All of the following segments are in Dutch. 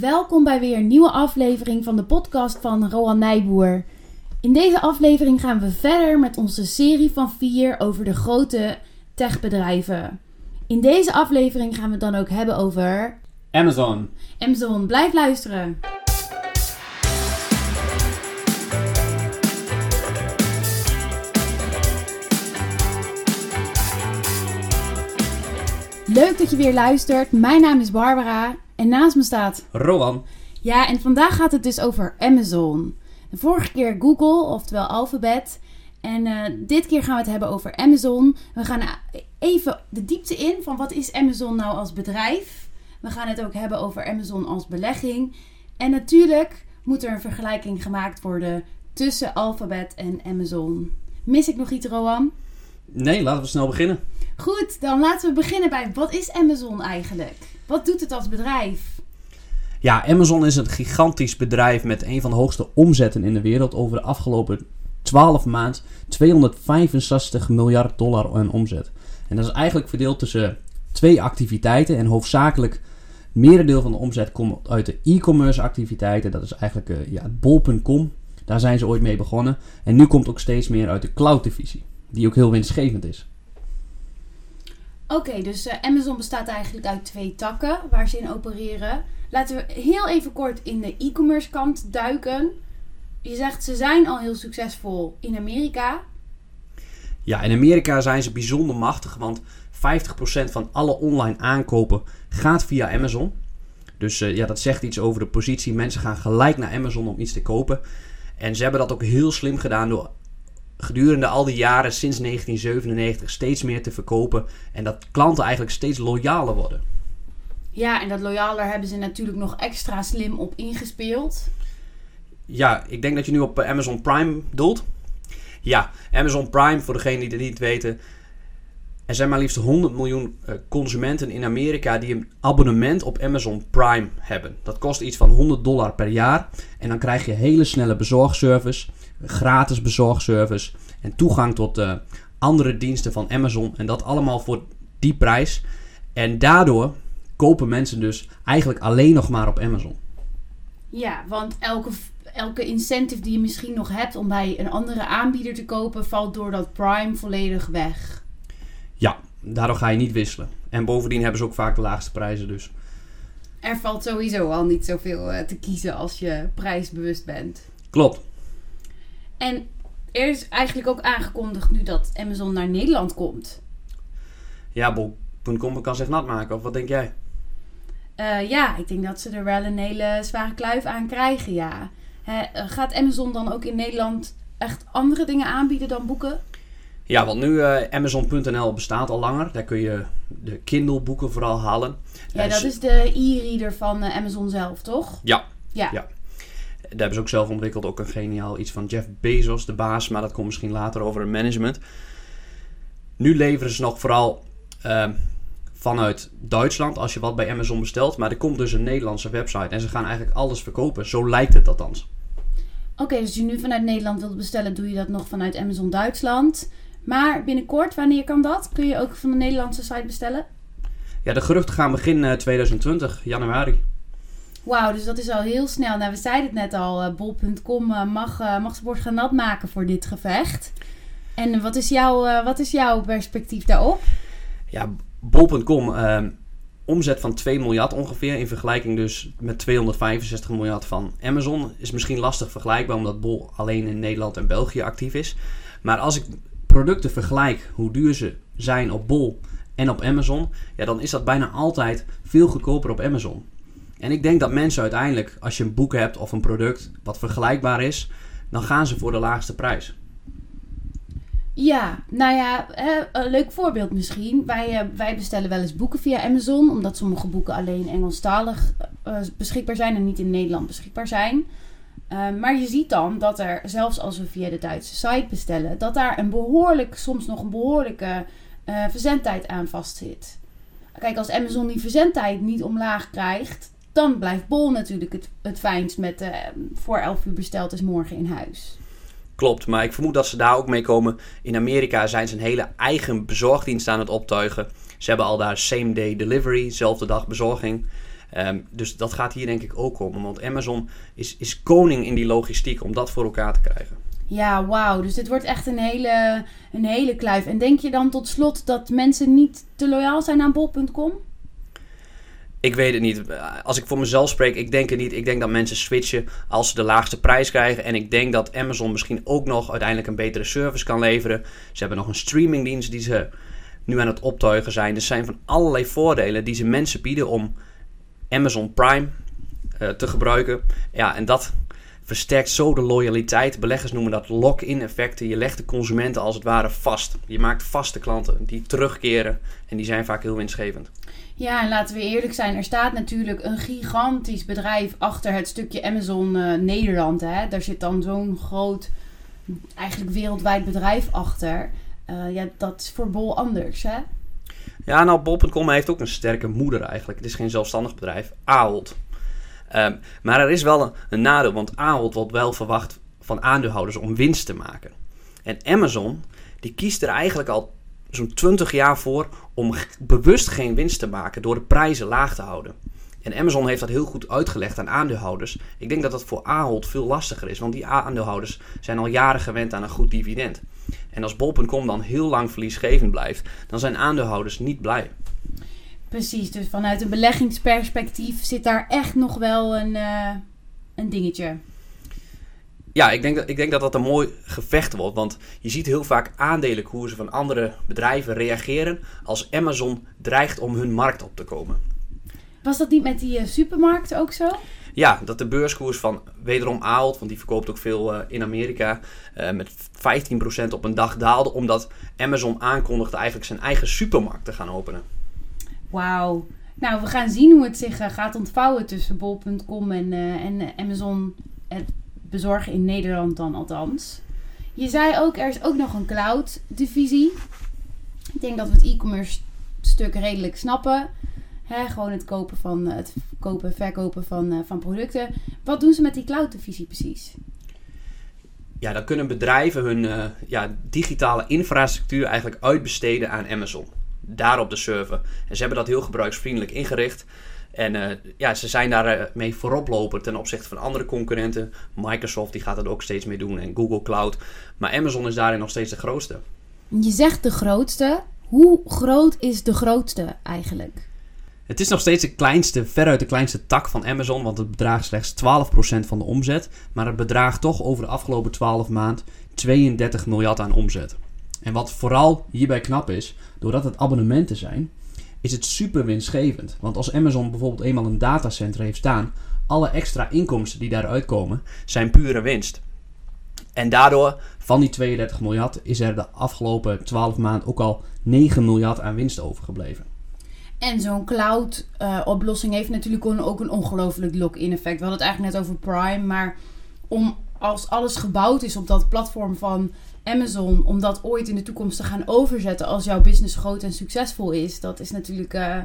Welkom bij weer een nieuwe aflevering van de podcast van Roan Nijboer. In deze aflevering gaan we verder met onze serie van vier over de grote techbedrijven. In deze aflevering gaan we het dan ook hebben over Amazon. Amazon. Blijf luisteren. Leuk dat je weer luistert. Mijn naam is Barbara en naast me staat. Rowan. Ja, en vandaag gaat het dus over Amazon. De vorige keer Google, oftewel Alphabet. En eh, dit keer gaan we het hebben over Amazon. We gaan even de diepte in van wat is Amazon nou als bedrijf. We gaan het ook hebben over Amazon als belegging. En natuurlijk moet er een vergelijking gemaakt worden tussen Alphabet en Amazon. Mis ik nog iets, Rowan? Nee, laten we snel beginnen. Goed, dan laten we beginnen bij wat is Amazon eigenlijk? Wat doet het als bedrijf? Ja, Amazon is een gigantisch bedrijf met een van de hoogste omzetten in de wereld. Over de afgelopen 12 maanden 265 miljard dollar aan omzet. En dat is eigenlijk verdeeld tussen twee activiteiten. En hoofdzakelijk merendeel van de omzet komt uit de e-commerce activiteiten. Dat is eigenlijk uh, ja, bol.com. Daar zijn ze ooit mee begonnen. En nu komt ook steeds meer uit de cloud divisie. Die ook heel winstgevend is. Oké, dus uh, Amazon bestaat eigenlijk uit twee takken waar ze in opereren. Laten we heel even kort in de e-commerce kant duiken. Je zegt ze zijn al heel succesvol in Amerika. Ja, in Amerika zijn ze bijzonder machtig, want 50% van alle online aankopen gaat via Amazon. Dus uh, ja, dat zegt iets over de positie. Mensen gaan gelijk naar Amazon om iets te kopen. En ze hebben dat ook heel slim gedaan door gedurende al die jaren sinds 1997 steeds meer te verkopen. En dat klanten eigenlijk steeds loyaler worden. Ja, en dat loyaler hebben ze natuurlijk nog extra slim op ingespeeld. Ja, ik denk dat je nu op Amazon Prime doelt. Ja, Amazon Prime, voor degenen die het niet weten. Er zijn maar liefst 100 miljoen eh, consumenten in Amerika die een abonnement op Amazon Prime hebben. Dat kost iets van 100 dollar per jaar. En dan krijg je hele snelle bezorgservice, gratis bezorgservice en toegang tot uh, andere diensten van Amazon. En dat allemaal voor die prijs. En daardoor kopen mensen dus eigenlijk alleen nog maar op Amazon. Ja, want elke, elke incentive die je misschien nog hebt om bij een andere aanbieder te kopen, valt door dat Prime volledig weg. Ja, daardoor ga je niet wisselen. En bovendien hebben ze ook vaak de laagste prijzen dus. Er valt sowieso al niet zoveel uh, te kiezen als je prijsbewust bent. Klopt. En er is eigenlijk ook aangekondigd nu dat Amazon naar Nederland komt. Ja, bol.com kan zich nat maken, of wat denk jij? Uh, ja, ik denk dat ze er wel een hele zware kluif aan krijgen, ja. He, gaat Amazon dan ook in Nederland echt andere dingen aanbieden dan boeken? Ja, want nu uh, Amazon.nl bestaat al langer. Daar kun je de Kindle boeken vooral halen. Ja, dat is de e-reader van uh, Amazon zelf, toch? Ja. ja. ja. Daar hebben ze ook zelf ontwikkeld. Ook een geniaal iets van Jeff Bezos, de baas. Maar dat komt misschien later over het management. Nu leveren ze nog vooral uh, vanuit Duitsland als je wat bij Amazon bestelt. Maar er komt dus een Nederlandse website. En ze gaan eigenlijk alles verkopen. Zo lijkt het althans. Oké, okay, dus als je nu vanuit Nederland wilt bestellen, doe je dat nog vanuit Amazon Duitsland. Maar binnenkort, wanneer kan dat? Kun je ook van de Nederlandse site bestellen? Ja, de geruchten gaan begin 2020, januari. Wauw, dus dat is al heel snel. Nou, we zeiden het net al, uh, bol.com uh, mag, uh, mag zijn bord gaan nat maken voor dit gevecht. En wat is, jouw, wat is jouw perspectief daarop? Ja, bol.com, omzet van 2 miljard ongeveer. In vergelijking dus met 265 miljard van Amazon. Is misschien lastig vergelijkbaar, omdat Bol alleen in Nederland en België actief is. Maar als ik producten vergelijk, hoe duur ze zijn op Bol en op Amazon, ja, dan is dat bijna altijd veel goedkoper op Amazon. En ik denk dat mensen uiteindelijk, als je een boek hebt of een product wat vergelijkbaar is, dan gaan ze voor de laagste prijs. Ja, nou ja, een leuk voorbeeld misschien. Wij, eh, wij bestellen wel eens boeken via Amazon, omdat sommige boeken alleen Engelstalig uh, beschikbaar zijn en niet in Nederland beschikbaar zijn. Uh, maar je ziet dan dat er, zelfs als we via de Duitse site bestellen, dat daar een behoorlijk, soms nog een behoorlijke verzendtijd aan vastzit. Kijk, als Amazon die verzendtijd niet omlaag krijgt, dan blijft Bol natuurlijk het, het fijnst met uh, voor 11 uur besteld is morgen in huis. Klopt, maar ik vermoed dat ze daar ook mee komen. In Amerika zijn ze een hele eigen bezorgdienst aan het optuigen. Ze hebben al daar same day delivery, zelfde dag bezorging. Ehm, dus dat gaat hier denk ik ook komen. Want Amazon is, is koning in die logistiek om dat voor elkaar te krijgen. Ja, wauw. Dus dit wordt echt een hele, een hele kluif. En denk je dan tot slot dat mensen niet te loyaal zijn aan bol.com? Ik weet het niet. Als ik voor mezelf spreek, ik denk het niet. Ik denk dat mensen switchen als ze de laagste prijs krijgen. En ik denk dat Amazon misschien ook nog uiteindelijk een betere service kan leveren. Ze hebben nog een streamingdienst die ze nu aan het optuigen zijn. Er zijn van allerlei voordelen die ze mensen bieden om Amazon Prime uh, te gebruiken. Ja, en dat versterkt zo de loyaliteit. Beleggers noemen dat lock-in effecten. Je legt de consumenten als het ware vast. Je maakt vaste klanten die terugkeren en die zijn vaak heel winstgevend. Ja, en laten we eerlijk zijn, er staat natuurlijk een gigantisch bedrijf achter het stukje Amazon uh, Nederland. Hè? Daar zit dan zo'n groot, eigenlijk wereldwijd bedrijf achter. Uh, ja, dat is voor Bol anders, hè? Ja, nou, Bol.com heeft ook een sterke moeder eigenlijk. Het is geen zelfstandig bedrijf, Ahold. Um, maar er is wel een, een, nadeel, want Ahold wordt wel verwacht van aandeelhouders om winst te maken. En Amazon, die kiest er eigenlijk al zo'n 20 jaar voor om bewust geen winst te maken door de prijzen laag te houden. En Amazon heeft dat heel goed uitgelegd aan aandeelhouders. Ik denk dat dat voor Ahold veel lastiger is, want die aandeelhouders zijn al jaren gewend aan een goed dividend. En als bol.com dan heel lang verliesgevend blijft, dan zijn aandeelhouders niet blij. Precies, dus vanuit een beleggingsperspectief zit daar echt nog wel een, uh, een dingetje. Ja, ik denk, dat, ik denk dat dat een mooi gevecht wordt. Want je ziet heel vaak aandelenkoersen van andere bedrijven reageren als Amazon dreigt om hun markt op te komen. Was dat niet met die uh, supermarkt ook zo? Ja, dat de beurskoers van wederom Ahold, want die verkoopt ook veel uh, in Amerika, uh, met 15% op een dag daalde. Omdat Amazon aankondigde eigenlijk zijn eigen supermarkt te gaan openen. Wauw. Nou, we gaan zien hoe het zich gaat ontvouwen tussen bol.com en, en Amazon bezorgen in Nederland dan althans. Je zei ook, er is ook nog een cloud divisie. Ik denk dat we het e-commerce stuk redelijk snappen. Gewoon het kopen van het kopen en verkopen van, uh, van producten. Wat doen ze met die cloud divisie precies? Ja, dan kunnen bedrijven hun uh, ja, digitale infrastructuur eigenlijk uitbesteden aan Amazon. Daarop de server. En ze hebben dat heel gebruiksvriendelijk ingericht. En uh, ja, ze zijn daarmee mee vooroploper ten opzichte van andere concurrenten. Microsoft die gaat dat ook steeds meer doen en Google Cloud. Maar Amazon is daarin nog steeds de grootste. Je zegt de grootste. Hoe groot is de grootste eigenlijk? Het is nog steeds de kleinste, veruit de kleinste tak van Amazon, want het bedraagt slechts 12% van de omzet. Maar het bedraagt toch over de afgelopen 12 maand 32 miljard aan omzet. En wat vooral hierbij knap is, doordat het abonnementen zijn, is het super winstgevend. Want als Amazon bijvoorbeeld eenmaal een datacenter heeft staan, alle extra inkomsten die daaruit komen, zijn pure winst. En daardoor, van die 32 miljard, is er de afgelopen 12 maanden ook al 9 miljard aan winst overgebleven. En zo'n cloud-oplossing heeft natuurlijk ook een ongelooflijk lock-in effect. We hadden het eigenlijk net over Prime, maar om als alles gebouwd is op dat platform van Amazon, om dat ooit in de toekomst te gaan overzetten als jouw business groot en succesvol is, dat is natuurlijk uh,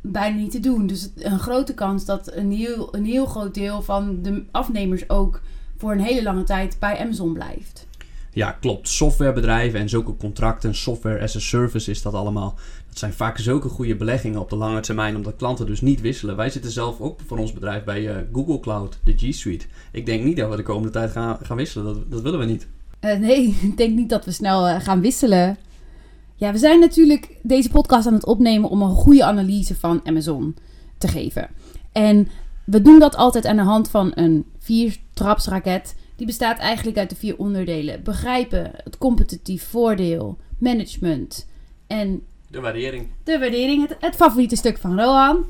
bijna niet te doen. Dus een grote kans dat een heel, een heel groot deel van de afnemers ook voor een hele lange tijd bij Amazon blijft. Ja, klopt. Softwarebedrijven en zulke contracten, software as a service is dat allemaal. Dat zijn vaak zulke goede beleggingen op de lange termijn, omdat klanten dus niet wisselen. Wij zitten zelf ook voor ons bedrijf bij uh, Google Cloud, de G Suite. Ik denk niet dat we de komende tijd gaan, gaan wisselen. Dat, dat willen we niet. Uh, nee, ik denk niet dat we snel uh, gaan wisselen. Ja, we zijn natuurlijk deze podcast aan het opnemen om een goede analyse van Amazon te geven. En we doen dat altijd aan de hand van een viertrapsraket. Die bestaat eigenlijk uit de vier onderdelen: begrijpen, het competitief voordeel, management en. De waardering. De waardering, het, het favoriete stuk van Rohan.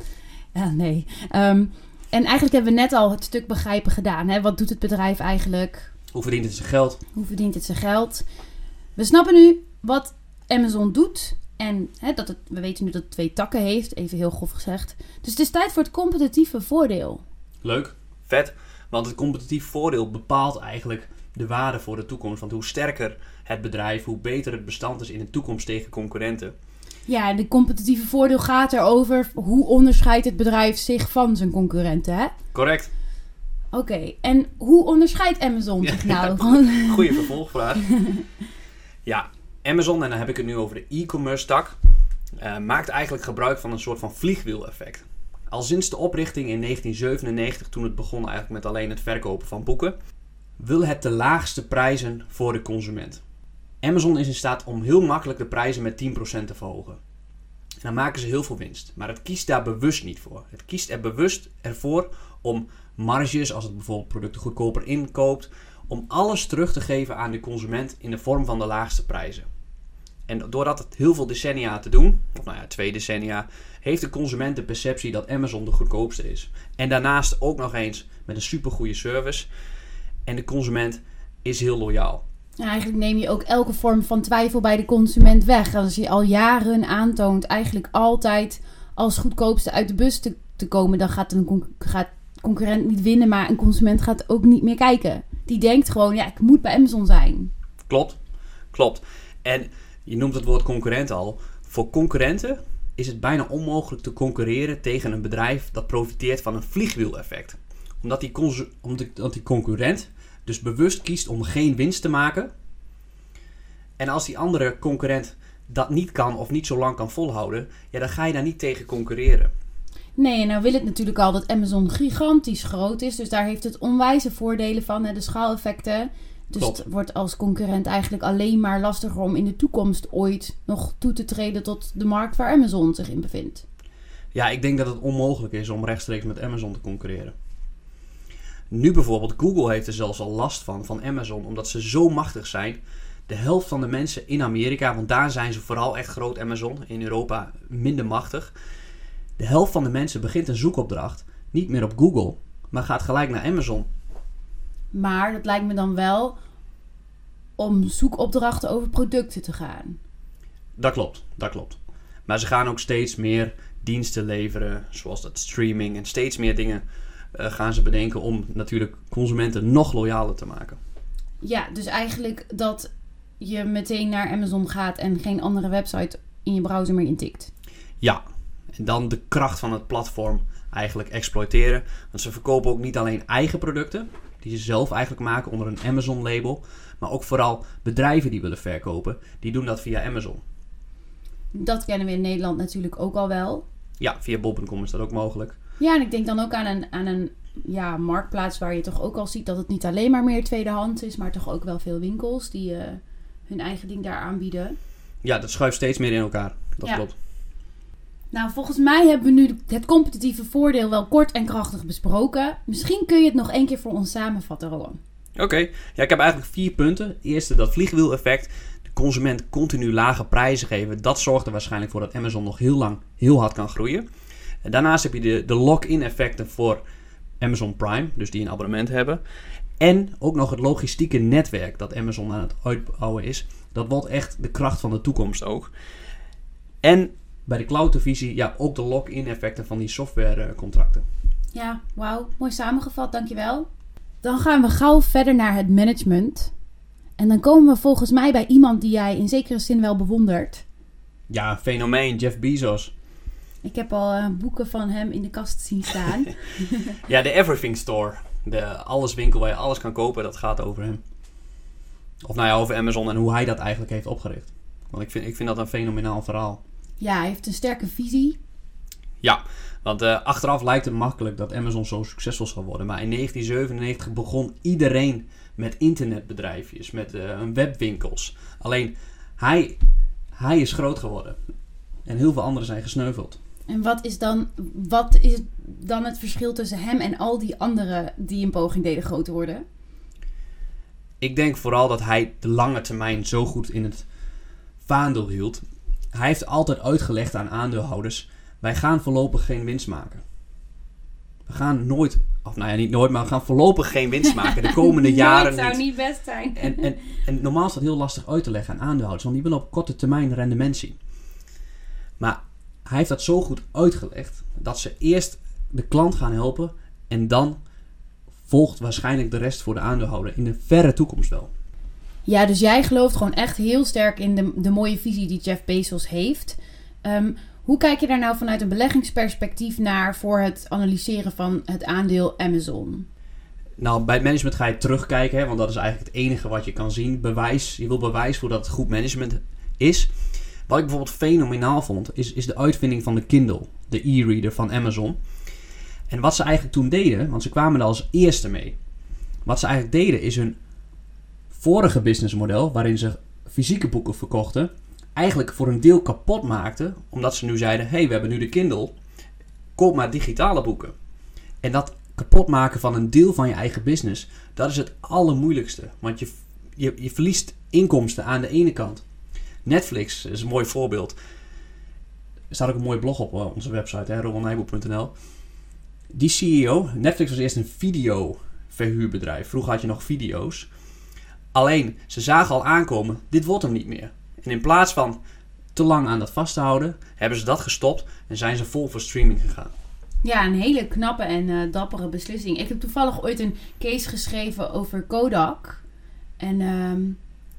Nee. Um, en eigenlijk hebben we net al het stuk begrijpen gedaan. Hè? Wat doet het bedrijf eigenlijk? Hoe verdient het zijn geld? Hoe verdient het zijn geld? We snappen nu wat Amazon doet. En hè, dat het, we weten nu dat het twee takken heeft, even heel grof gezegd. Dus het is tijd voor het competitieve voordeel. Leuk, vet. Want het competitief voordeel bepaalt eigenlijk de waarde voor de toekomst. Want hoe sterker het bedrijf, hoe beter het bestand is in de toekomst tegen concurrenten. Ja, de competitieve voordeel gaat erover hoe onderscheidt het bedrijf zich van zijn concurrenten, hè? Correct. Oké, okay. en hoe onderscheidt Amazon zich nou? Goeie vervolgvraag. ja, Amazon, en dan heb ik het nu over de e-commerce tak, uh, maakt eigenlijk gebruik van een soort van vliegwiel-effect. Al sinds de oprichting in 1997, toen het begon eigenlijk met alleen het verkopen van boeken, wil het de laagste prijzen voor de consument. Amazon is in staat om heel makkelijk de prijzen met 10% te verhogen. En dan maken ze heel veel winst. Maar het kiest daar bewust niet voor. Het kiest er bewust ervoor om marges, als het bijvoorbeeld producten goedkoper inkoopt, om alles terug te geven aan de consument in de vorm van de laagste prijzen. En doordat het heel veel decennia te doen, of nou ja, twee decennia, heeft de consument de perceptie dat Amazon de goedkoopste is. En daarnaast ook nog eens met een supergoeie service. En de consument is heel loyaal. Ja, eigenlijk neem je ook elke vorm van twijfel bij de consument weg. Als je al jaren aantoont eigenlijk altijd als goedkoopste uit de bus te, te komen, dan gaat een gaat concurrent niet winnen, maar een consument gaat ook niet meer kijken. Die denkt gewoon, ja, ik moet bij Amazon zijn. Klopt, klopt. En je noemt het woord concurrent al. Voor concurrenten is het bijna onmogelijk te concurreren tegen een bedrijf dat profiteert van een vliegwiel-effect. Omdat die, omdat die concurrent dus bewust kiest om geen winst te maken. En als die andere concurrent dat niet kan of niet zo lang kan volhouden, ja, dan ga je daar niet tegen concurreren. Nee, en nou wil het natuurlijk al dat Amazon gigantisch groot is. Dus daar heeft het onwijze voordelen van, hè, de schaaleffecten. Dus het wordt als concurrent eigenlijk alleen maar lastiger om in de toekomst ooit nog toe te treden tot de markt waar Amazon zich in bevindt. Ja, ik denk dat het onmogelijk is om rechtstreeks met Amazon te concurreren. Nu bijvoorbeeld, Google heeft er zelfs al last van, van Amazon, omdat ze zo machtig zijn. De helft van de mensen in Amerika, want daar zijn ze vooral echt groot Amazon, in Europa minder machtig. De helft van de mensen begint een zoekopdracht niet meer op Google, maar gaat gelijk naar Amazon. Maar dat lijkt me dan wel om zoekopdrachten over producten te gaan. Dat klopt, dat klopt. Maar ze gaan ook steeds meer diensten leveren, zoals dat streaming en steeds meer dingen uh, gaan ze bedenken om natuurlijk consumenten nog loyaler te maken. Ja, dus eigenlijk dat je meteen naar Amazon gaat en geen andere website in je browser meer intikt. Ja, en dan de kracht van het platform eigenlijk exploiteren. Want ze verkopen ook niet alleen eigen producten, die ze zelf eigenlijk maken onder een Amazon label, maar ook vooral bedrijven die willen verkopen, die doen dat via Amazon. Dat kennen we in Nederland natuurlijk ook al wel. Ja, via bol.com is dat ook mogelijk. Ja, en ik denk dan ook aan een, aan een ja, marktplaats waar je toch ook al ziet dat het niet alleen maar meer tweedehands is, maar toch ook wel veel winkels die uh, hun eigen ding daar aanbieden. Ja, dat schuift steeds meer in elkaar. Dat klopt. Nou, volgens mij hebben we nu het competitieve voordeel wel kort en krachtig besproken. Misschien kun je het nog één keer voor ons samenvatten, Rowan. Oké, ja, ik heb eigenlijk vier punten. Eerste, dat vliegwiel-effect. De consument continu lage prijzen geven. Dat zorgt er waarschijnlijk voor dat Amazon nog heel lang heel hard kan groeien. En daarnaast heb je de, de lock-in effecten voor Amazon Prime, dus die een abonnement hebben. En ook nog het logistieke netwerk dat Amazon aan het uitbouwen is. Dat wordt echt de kracht van de toekomst ook. En bij de cloud divisie, ja, ook de lock-in effecten van die softwarecontracten. Ja, wauw. Mooi samengevat, dankjewel. Dan gaan we gauw verder naar het management. En dan komen we volgens mij bij iemand die jij in zekere zin wel bewondert. Ja, fenomeen, Jeff Bezos. Ik heb al uh, boeken van hem in de kast zien staan. ja, de Everything Store. De alleswinkel waar je alles kan kopen, dat gaat over hem. Of nou ja, over Amazon en hoe hij dat eigenlijk heeft opgericht. Want ik vind, ik vind dat een fenomenaal verhaal. Ja, hij heeft een sterke visie. Ja, want uh, achteraf lijkt het makkelijk dat Amazon zo succesvol zal worden. Maar in 1997 begon iedereen met internetbedrijfjes, met uh, webwinkels. Alleen hij, hij is groot geworden. En heel veel anderen zijn gesneuveld. En wat is, dan, wat is dan het verschil tussen hem en al die anderen die een poging deden groot te worden? Ik denk vooral dat hij de lange termijn zo goed in het vaandel hield. Hij heeft altijd uitgelegd aan aandeelhouders: wij gaan voorlopig geen winst maken. We gaan nooit, of nou ja, niet nooit, maar we gaan voorlopig geen winst maken. De komende jaren. Dat zou niet best zijn. En, en, en normaal is dat heel lastig uit te leggen aan aandeelhouders, want die willen op korte termijn rendement zien. Maar hij heeft dat zo goed uitgelegd dat ze eerst de klant gaan helpen en dan volgt waarschijnlijk de rest voor de aandeelhouder in de verre toekomst wel. Ja, dus jij gelooft gewoon echt heel sterk in de, de mooie visie die Jeff Bezos heeft. Ehm, hoe kijk je daar nou vanuit een beleggingsperspectief naar voor het analyseren van het aandeel Amazon? Nou, bij management ga je terugkijken, want dat is eigenlijk het enige wat je kan zien. Bewijs, je wil bewijs voor dat het goed management is. Wat ik bijvoorbeeld fenomenaal vond, is, is de uitvinding van de Kindle, de e-reader van Amazon. En wat ze eigenlijk toen deden, want ze kwamen er als eerste mee. Wat ze eigenlijk deden is hun vorige businessmodel, waarin ze fysieke boeken verkochten, eigenlijk voor een deel kapot maakten. Omdat ze nu zeiden, hey, we hebben nu de Kindle, koop maar digitale boeken. En dat kapot maken van een deel van je eigen business, dat is het allermoeilijkste. Want je, je, je verliest inkomsten aan de ene kant. Netflix is een mooi voorbeeld. Er staat ook een mooi blog op eh, onze website, romannijboek.nl. Die CEO, Netflix was eerst een videoverhuurbedrijf. Vroeger had je nog video's. Alleen, ze zagen al aankomen, dit wordt hem niet meer. En in plaats van te lang aan dat vast te houden, hebben ze dat gestopt en zijn ze vol voor streaming gegaan. Ja, een hele knappe en uh, dappere beslissing. Ik heb toevallig ooit een case geschreven over Kodak. En uh,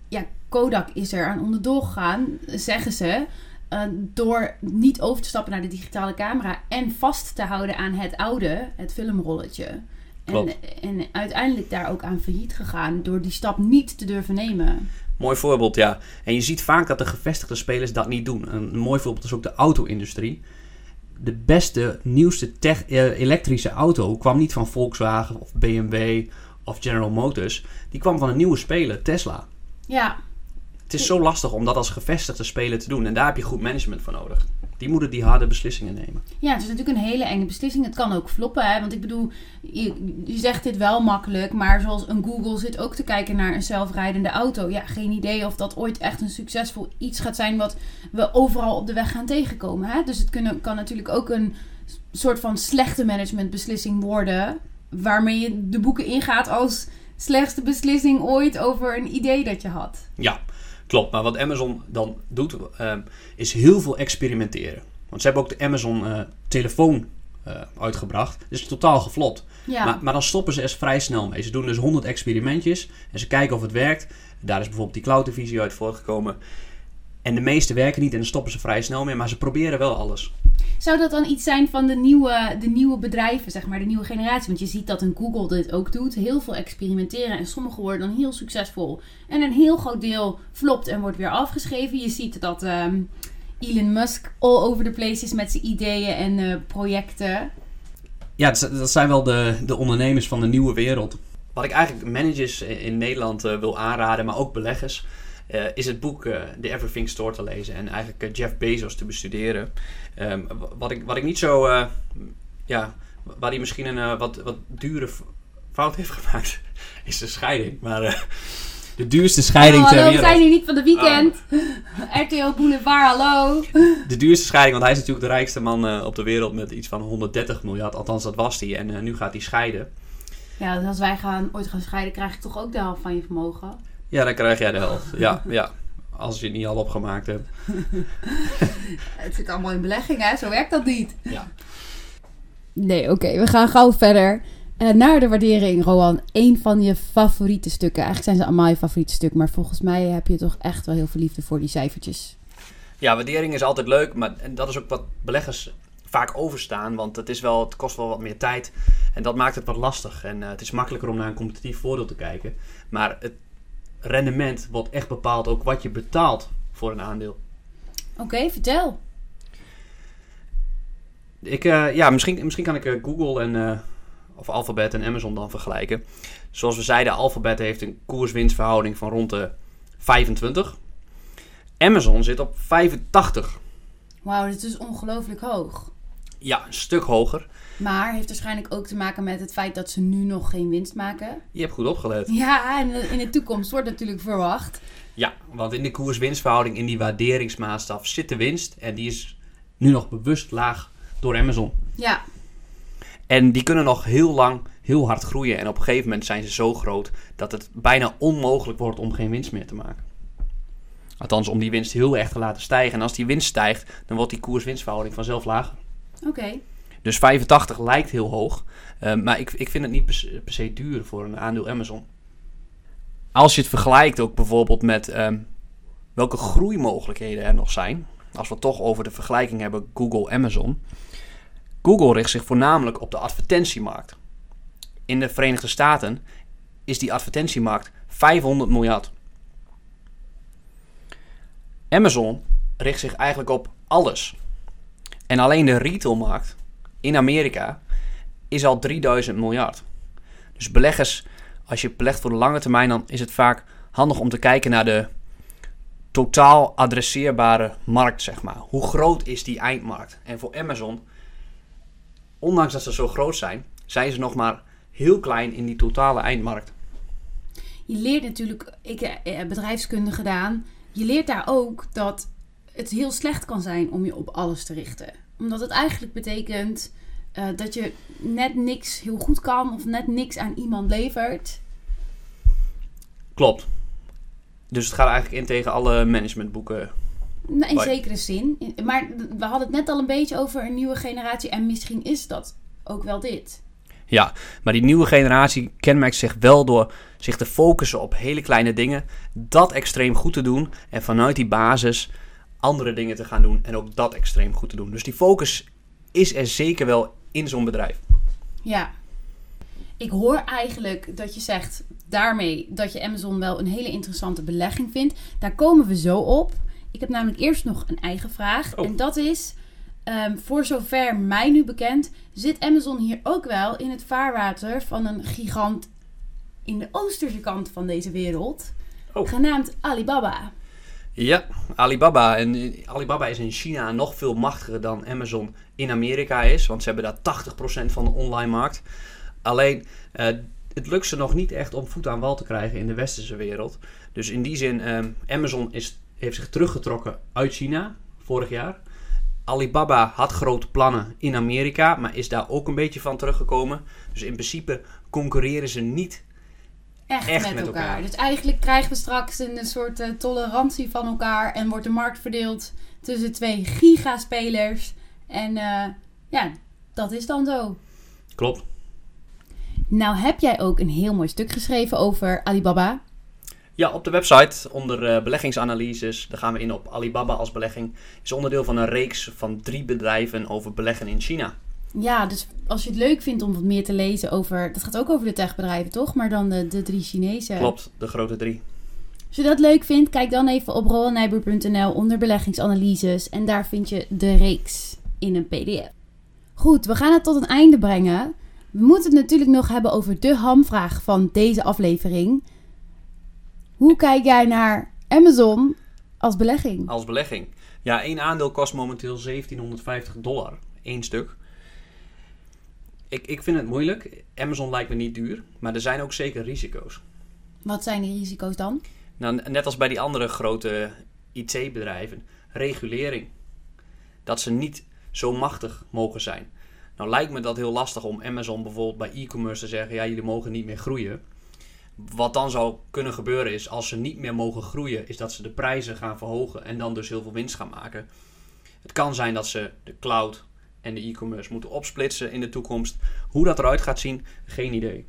ja, Kodak is er aan onderdoor gegaan, zeggen ze. Uh, door niet over te stappen naar de digitale camera en vast te houden aan het oude, het filmrolletje. En, en, uiteindelijk daar ook aan failliet gegaan door die stap niet te durven nemen. Mooi voorbeeld, ja. En je ziet vaak dat de gevestigde spelers dat niet doen. Een mooi voorbeeld is ook de auto-industrie. De beste, nieuwste tech, eh, elektrische auto kwam niet van Volkswagen of BMW of General Motors. Die kwam van een nieuwe speler, Tesla. Ja, het is zo lastig om dat als gevestigde speler te doen. En daar heb je goed management voor nodig. Die moeten die harde beslissingen nemen. Ja, het is natuurlijk een hele enge beslissing. Het kan ook floppen. Hè? Want ik bedoel, je, je zegt dit wel makkelijk. Maar zoals een Google zit ook te kijken naar een zelfrijdende auto. Ja, geen idee of dat ooit echt een succesvol iets gaat zijn. Wat we overal op de weg gaan tegenkomen. Hè? Dus het kunnen, kan natuurlijk ook een soort van slechte managementbeslissing worden. Waarmee je de boeken ingaat als slechtste beslissing ooit over een idee dat je had. Ja, Klopt, maar wat Amazon dan doet, uh, is heel veel experimenteren. Want ze hebben ook de Amazon uh, telefoon uh, uitgebracht. Dus totaal geflopt. Ja. Maar, maar, dan stoppen ze er vrij snel mee. Ze doen dus 100 experimentjes en ze kijken of het werkt. Daar is bijvoorbeeld die cloud-divisie uit voortgekomen. En de meeste werken niet en dan stoppen ze vrij snel mee, maar ze proberen wel alles. Zou dat dan iets zijn van de nieuwe, de nieuwe bedrijven, zeg maar, de nieuwe generatie? Want je ziet dat een Google dit ook doet. Heel veel experimenteren en sommige worden dan heel succesvol. En een heel groot deel flopt en wordt weer afgeschreven. Je ziet dat um, Elon Musk all over the place is met zijn ideeën en uh, projecten. Ja, dat zijn wel de, de ondernemers van de nieuwe wereld. Wat ik eigenlijk managers in Nederland uh, wil aanraden, maar ook beleggers uh, is het boek uh, The Everything Store te lezen en eigenlijk uh, Jeff Bezos te bestuderen. Um, wat, ik, wat ik niet zo, ja, waar hij misschien een wat, wat dure fout heeft gemaakt, is de scheiding. Maar de duurste scheiding oh, ter wereld. we zijn hier niet van de weekend. Oh. RTL Boulevard, hallo. De duurste scheiding, want hij is natuurlijk de rijkste man op de wereld met iets van 130 miljard. Althans, dat was hij. En nu gaat hij scheiden. Ja, dus als wij gaan, ooit gaan scheiden, krijg ik toch ook de helft van je vermogen? Ja, dan krijg jij de helft. Ja, ja. Als je het niet al opgemaakt hebt. het zit allemaal in belegging, hè? Zo werkt dat niet. Ja. Nee, oké. we gaan gauw verder. Uh, naar de waardering, Rowan. Een van je favoriete stukken. Eigenlijk zijn ze allemaal je favoriete stukken. Maar volgens mij heb je toch echt wel heel veel liefde voor die cijfertjes. Ja, waardering is altijd leuk. Maar dat is ook wat beleggers vaak overstaan. Want het, is wel, het kost wel wat meer tijd. En dat maakt het wat lastig. En uh, het is makkelijker om naar een competitief voordeel te kijken. Maar het rendement wordt echt bepaald ook wat je betaalt voor een aandeel. Oké, vertel. Ik, uh, ja, misschien, misschien kan ik uh, Google en, uh, of Alphabet en Amazon dan vergelijken. Zoals we zeiden, Alphabet heeft een koers-winstverhouding van rond de 25. Amazon zit op 85. Wauw, dit is ongelooflijk hoog. Ja, een stuk hoger. Maar heeft waarschijnlijk ook te maken met het feit dat ze nu nog geen winst maken. Je hebt goed opgelet. Ja, en in de toekomst wordt natuurlijk verwacht. Ja, want in de koers-winstverhouding, in die waarderingsmaatstaf zit de winst. En die is nu nog bewust laag door Amazon. Ja. En die kunnen nog heel lang heel hard groeien. En op een gegeven moment zijn ze zo groot dat het bijna onmogelijk wordt om geen winst meer te maken. Althans, om die winst heel erg te laten stijgen. En als die winst stijgt, dan wordt die koers-winstverhouding vanzelf lager. Oké. Dus 85 lijkt heel hoog. Uh, maar ik, ik vind het niet per, se duur voor een aandeel Amazon. Als je het vergelijkt ook bijvoorbeeld met um, welke groeimogelijkheden er nog zijn. Als we het toch over de vergelijking hebben Google-Amazon. Google richt zich voornamelijk op de advertentiemarkt. In de Verenigde Staten is die advertentiemarkt 500 miljard. Amazon richt zich eigenlijk op alles. En alleen de retailmarkt in Amerika is al 3000 miljard. Dus beleggers, als je belegt voor de lange termijn, dan is het vaak handig om te kijken naar de totaal adresseerbare markt, zeg maar. Hoe groot is die eindmarkt? En voor Amazon, ondanks dat ze zo groot zijn, zijn ze nog maar heel klein in die totale eindmarkt. Je leert natuurlijk, ik heb bedrijfskunde gedaan, je leert daar ook dat het heel slecht kan zijn om je op alles te richten. Omdat het eigenlijk betekent uh, dat je net niks heel goed kan of net niks aan iemand levert. Klopt. Dus het gaat eigenlijk in tegen alle managementboeken. Nou, in zekere zin. Maar we hadden het net al een beetje over een nieuwe generatie. En misschien is dat ook wel dit. Ja, maar die nieuwe generatie kenmerkt zich wel door zich te focussen op hele kleine dingen. Dat extreem goed te doen. En vanuit die basis andere dingen te gaan doen. En ook dat extreem goed te doen. Dus die focus is er zeker wel in zo'n bedrijf. Ja. Ik hoor eigenlijk dat je zegt daarmee dat je Amazon wel een hele interessante belegging vindt. Daar komen we zo op. Ik heb namelijk eerst nog een eigen vraag. Oh. En dat is, um, voor zover mij nu bekend, zit Amazon hier ook wel in het vaarwater van een gigant in de oosterse kant van deze wereld. Oh. Genaamd Alibaba. Ja, Alibaba. En eh, Alibaba is in China nog veel machtiger dan Amazon in Amerika is. Want ze hebben daar 80% van de online markt. Alleen, uh, het lukt ze nog niet echt om voet aan wal te krijgen in de westerse wereld. Dus in die zin, uh, Amazon is, heeft zich teruggetrokken uit China vorig jaar. Alibaba had grote plannen in Amerika, maar is daar ook een beetje van teruggekomen. Dus in principe concurreren ze niet echt, met, elkaar. Dus eigenlijk krijgen we straks een soort uh, tolerantie van elkaar en wordt de markt verdeeld tussen twee gigaspelers. En uh, ja, dat is dan zo. Klopt. Nou heb jij ook een heel mooi stuk geschreven over Alibaba. Ja, op de website onder uh, beleggingsanalyses, daar gaan we in op Alibaba als belegging. Is onderdeel van een reeks van drie bedrijven over beleggen in China. Ja, dus als je het leuk vindt om wat meer te lezen over... Dat gaat ook over de techbedrijven, toch? Maar dan de, de drie Chinese. Klopt, de grote drie. Als je dat leuk vindt, kijk dan even op roelnijboer.nl onder beleggingsanalyses. En daar vind je de reeks in een pdf. Goed, we gaan het tot een einde brengen. We moeten het natuurlijk nog hebben over de hamvraag van deze aflevering. Hoe kijk jij naar Amazon als belegging? Als belegging. Ja, één aandeel kost momenteel 1750 dollar. één stuk ik, ik vind het moeilijk. Amazon lijkt me niet duur, maar er zijn ook zeker risico's. Wat zijn die risico's dan? Nou, net als bij die andere grote IT-bedrijven, regulering. Dat ze niet zo machtig mogen zijn. Nou lijkt me dat heel lastig om Amazon bijvoorbeeld bij e-commerce te zeggen: ja, jullie mogen niet meer groeien. Wat dan zou kunnen gebeuren is, als ze niet meer mogen groeien, is dat ze de prijzen gaan verhogen en dan dus heel veel winst gaan maken. Het kan zijn dat ze de cloud en de e-commerce moeten opsplitsen in de toekomst. Hoe dat eruit gaat zien, geen idee.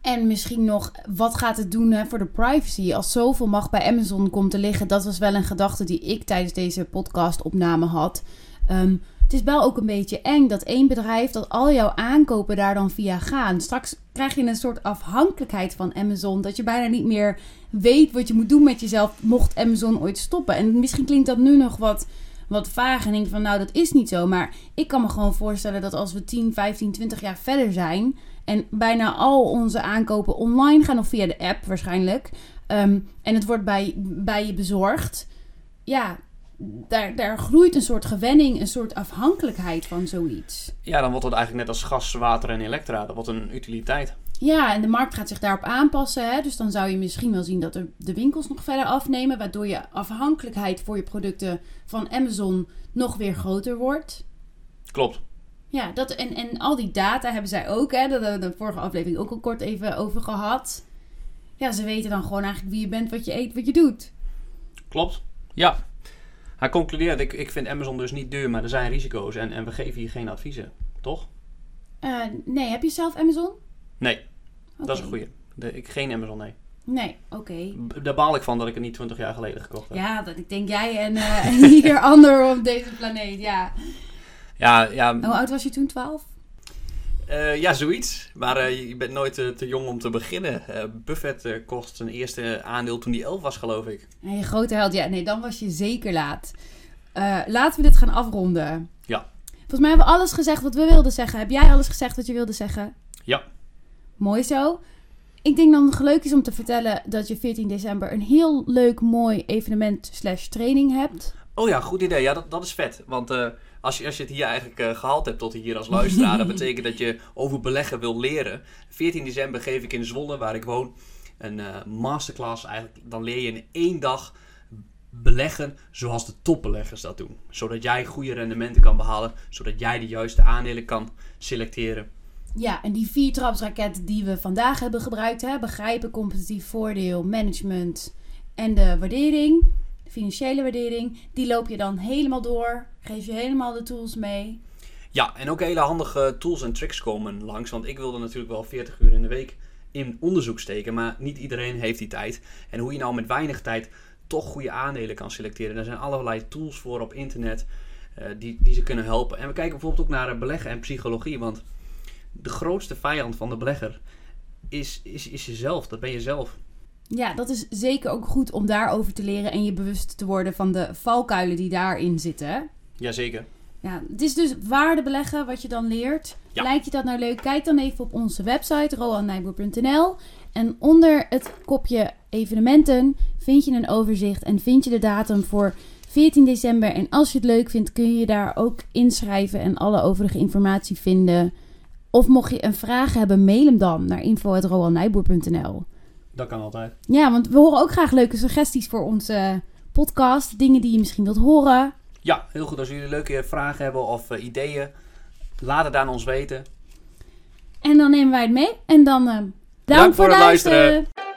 En misschien nog, wat gaat het doen hè, voor de privacy? Als zoveel macht bij Amazon komt te liggen, dat was wel een gedachte die ik tijdens deze podcast-opname had. Ehm, het is wel ook een beetje eng dat één bedrijf, dat al jouw aankopen daar dan via gaan. Straks krijg je een soort afhankelijkheid van Amazon, dat je bijna niet meer weet wat je moet doen met jezelf, mocht Amazon ooit stoppen. En misschien klinkt dat nu nog wat wat vaag en denk van nou dat is niet zo. Maar ik kan me gewoon voorstellen dat als we 10, 15, 20 jaar verder zijn en bijna al onze aankopen online gaan of via de app waarschijnlijk. Ehm, en het wordt bij, bij je bezorgd. Ja, daar, daar groeit een soort gewenning, een soort afhankelijkheid van zoiets. Ja, dan wordt het eigenlijk net als gas, water en elektra. Dat wordt een utiliteit. Ja, en de markt gaat zich daarop aanpassen. Hè? Dus dan zou je misschien wel zien dat er de winkels nog verder afnemen. Waardoor je afhankelijkheid voor je producten van Amazon nog weer groter wordt. Klopt. Ja, dat, en, en al die data hebben zij ook. Hè? Daar hebben we de vorige aflevering ook al kort even over gehad. Ja, ze weten dan gewoon eigenlijk wie je bent, wat je eet, wat je doet. Klopt. Ja. Hij concludeert, ik, ik vind Amazon dus niet duur, maar er zijn risico's. En, en we geven hier geen adviezen, toch? Uh, nee, heb je zelf Amazon? Nee, dat is een goede. ik, geen Amazon, nee. Nee, oké. Daar baal ik van dat ik het niet 20 jaar geleden gekocht heb. Ja, dat ik denk jij en, uh, ieder ander op deze planeet, ja. Ja, ja. Hoe oud was je toen, 12? Uh, ja, zoiets. Maar uh, je bent nooit te jong om te beginnen. Buffett kost zijn eerste aandeel toen hij 11 was, geloof ik. En je grote held, ja, nee, dan was je zeker laat. laten we dit gaan afronden. Ja. Volgens mij hebben we alles gezegd wat we wilden zeggen. Heb jij alles gezegd wat je wilde zeggen? Ja. Mooi zo. Ik denk dan het leuk is om te vertellen dat je 14 december een heel leuk, mooi evenement slash training hebt. Oh ja, goed idee. Ja, dat, dat is vet. Want uh, als, je, als je het hier eigenlijk uh, gehaald hebt tot hier als luisteraar, dat betekent dat je over beleggen wil leren. 14 december geef ik in Zwolle, waar ik woon, een uh, masterclass. Eigenlijk, dan leer je in één dag beleggen zoals de topbeleggers dat doen. Zodat jij goede rendementen kan behalen, zodat jij de juiste aandelen kan selecteren. Ja, en die vier trapsraketten die we vandaag hebben gebruikt, hè, begrijpen, competitief voordeel, management en de waardering, de financiële waardering, die loop je dan helemaal door, geef je helemaal de tools mee. Ja, en ook hele handige tools en tricks komen langs, want ik wilde natuurlijk wel 40 uur in de week in onderzoek steken, maar niet iedereen heeft die tijd. En hoe je nou met weinig tijd toch goede aandelen kan selecteren. Er zijn allerlei tools voor op internet uh, die, die ze kunnen helpen. En we kijken bijvoorbeeld ook naar beleggen en psychologie, want de grootste vijand van de belegger is, is, is jezelf. Dat ben je zelf. Ja, dat is zeker ook goed om daarover te leren en je bewust te worden van de valkuilen die daarin zitten. Jazeker. Ja, het is dus waarde beleggen wat je dan leert. Ja. Lijkt je dat nou leuk? Kijk dan even op onze website roannijboer.nl en onder het kopje evenementen vind je een overzicht en vind je de datum voor 14 december. En als je het leuk vindt, kun je je daar ook inschrijven en alle overige informatie vinden. Of mocht je een vraag hebben, mail hem dan naar info.roalnijboer.nl. Dat kan altijd. Ja, want we horen ook graag leuke suggesties voor onze podcast. Dingen die je misschien wilt horen. Ja, heel goed. Als jullie leuke vragen hebben of uh, ideeën, laat het aan ons weten. En dan nemen wij het mee. En dan uh, dank, voor, voor het luisteren. luisteren.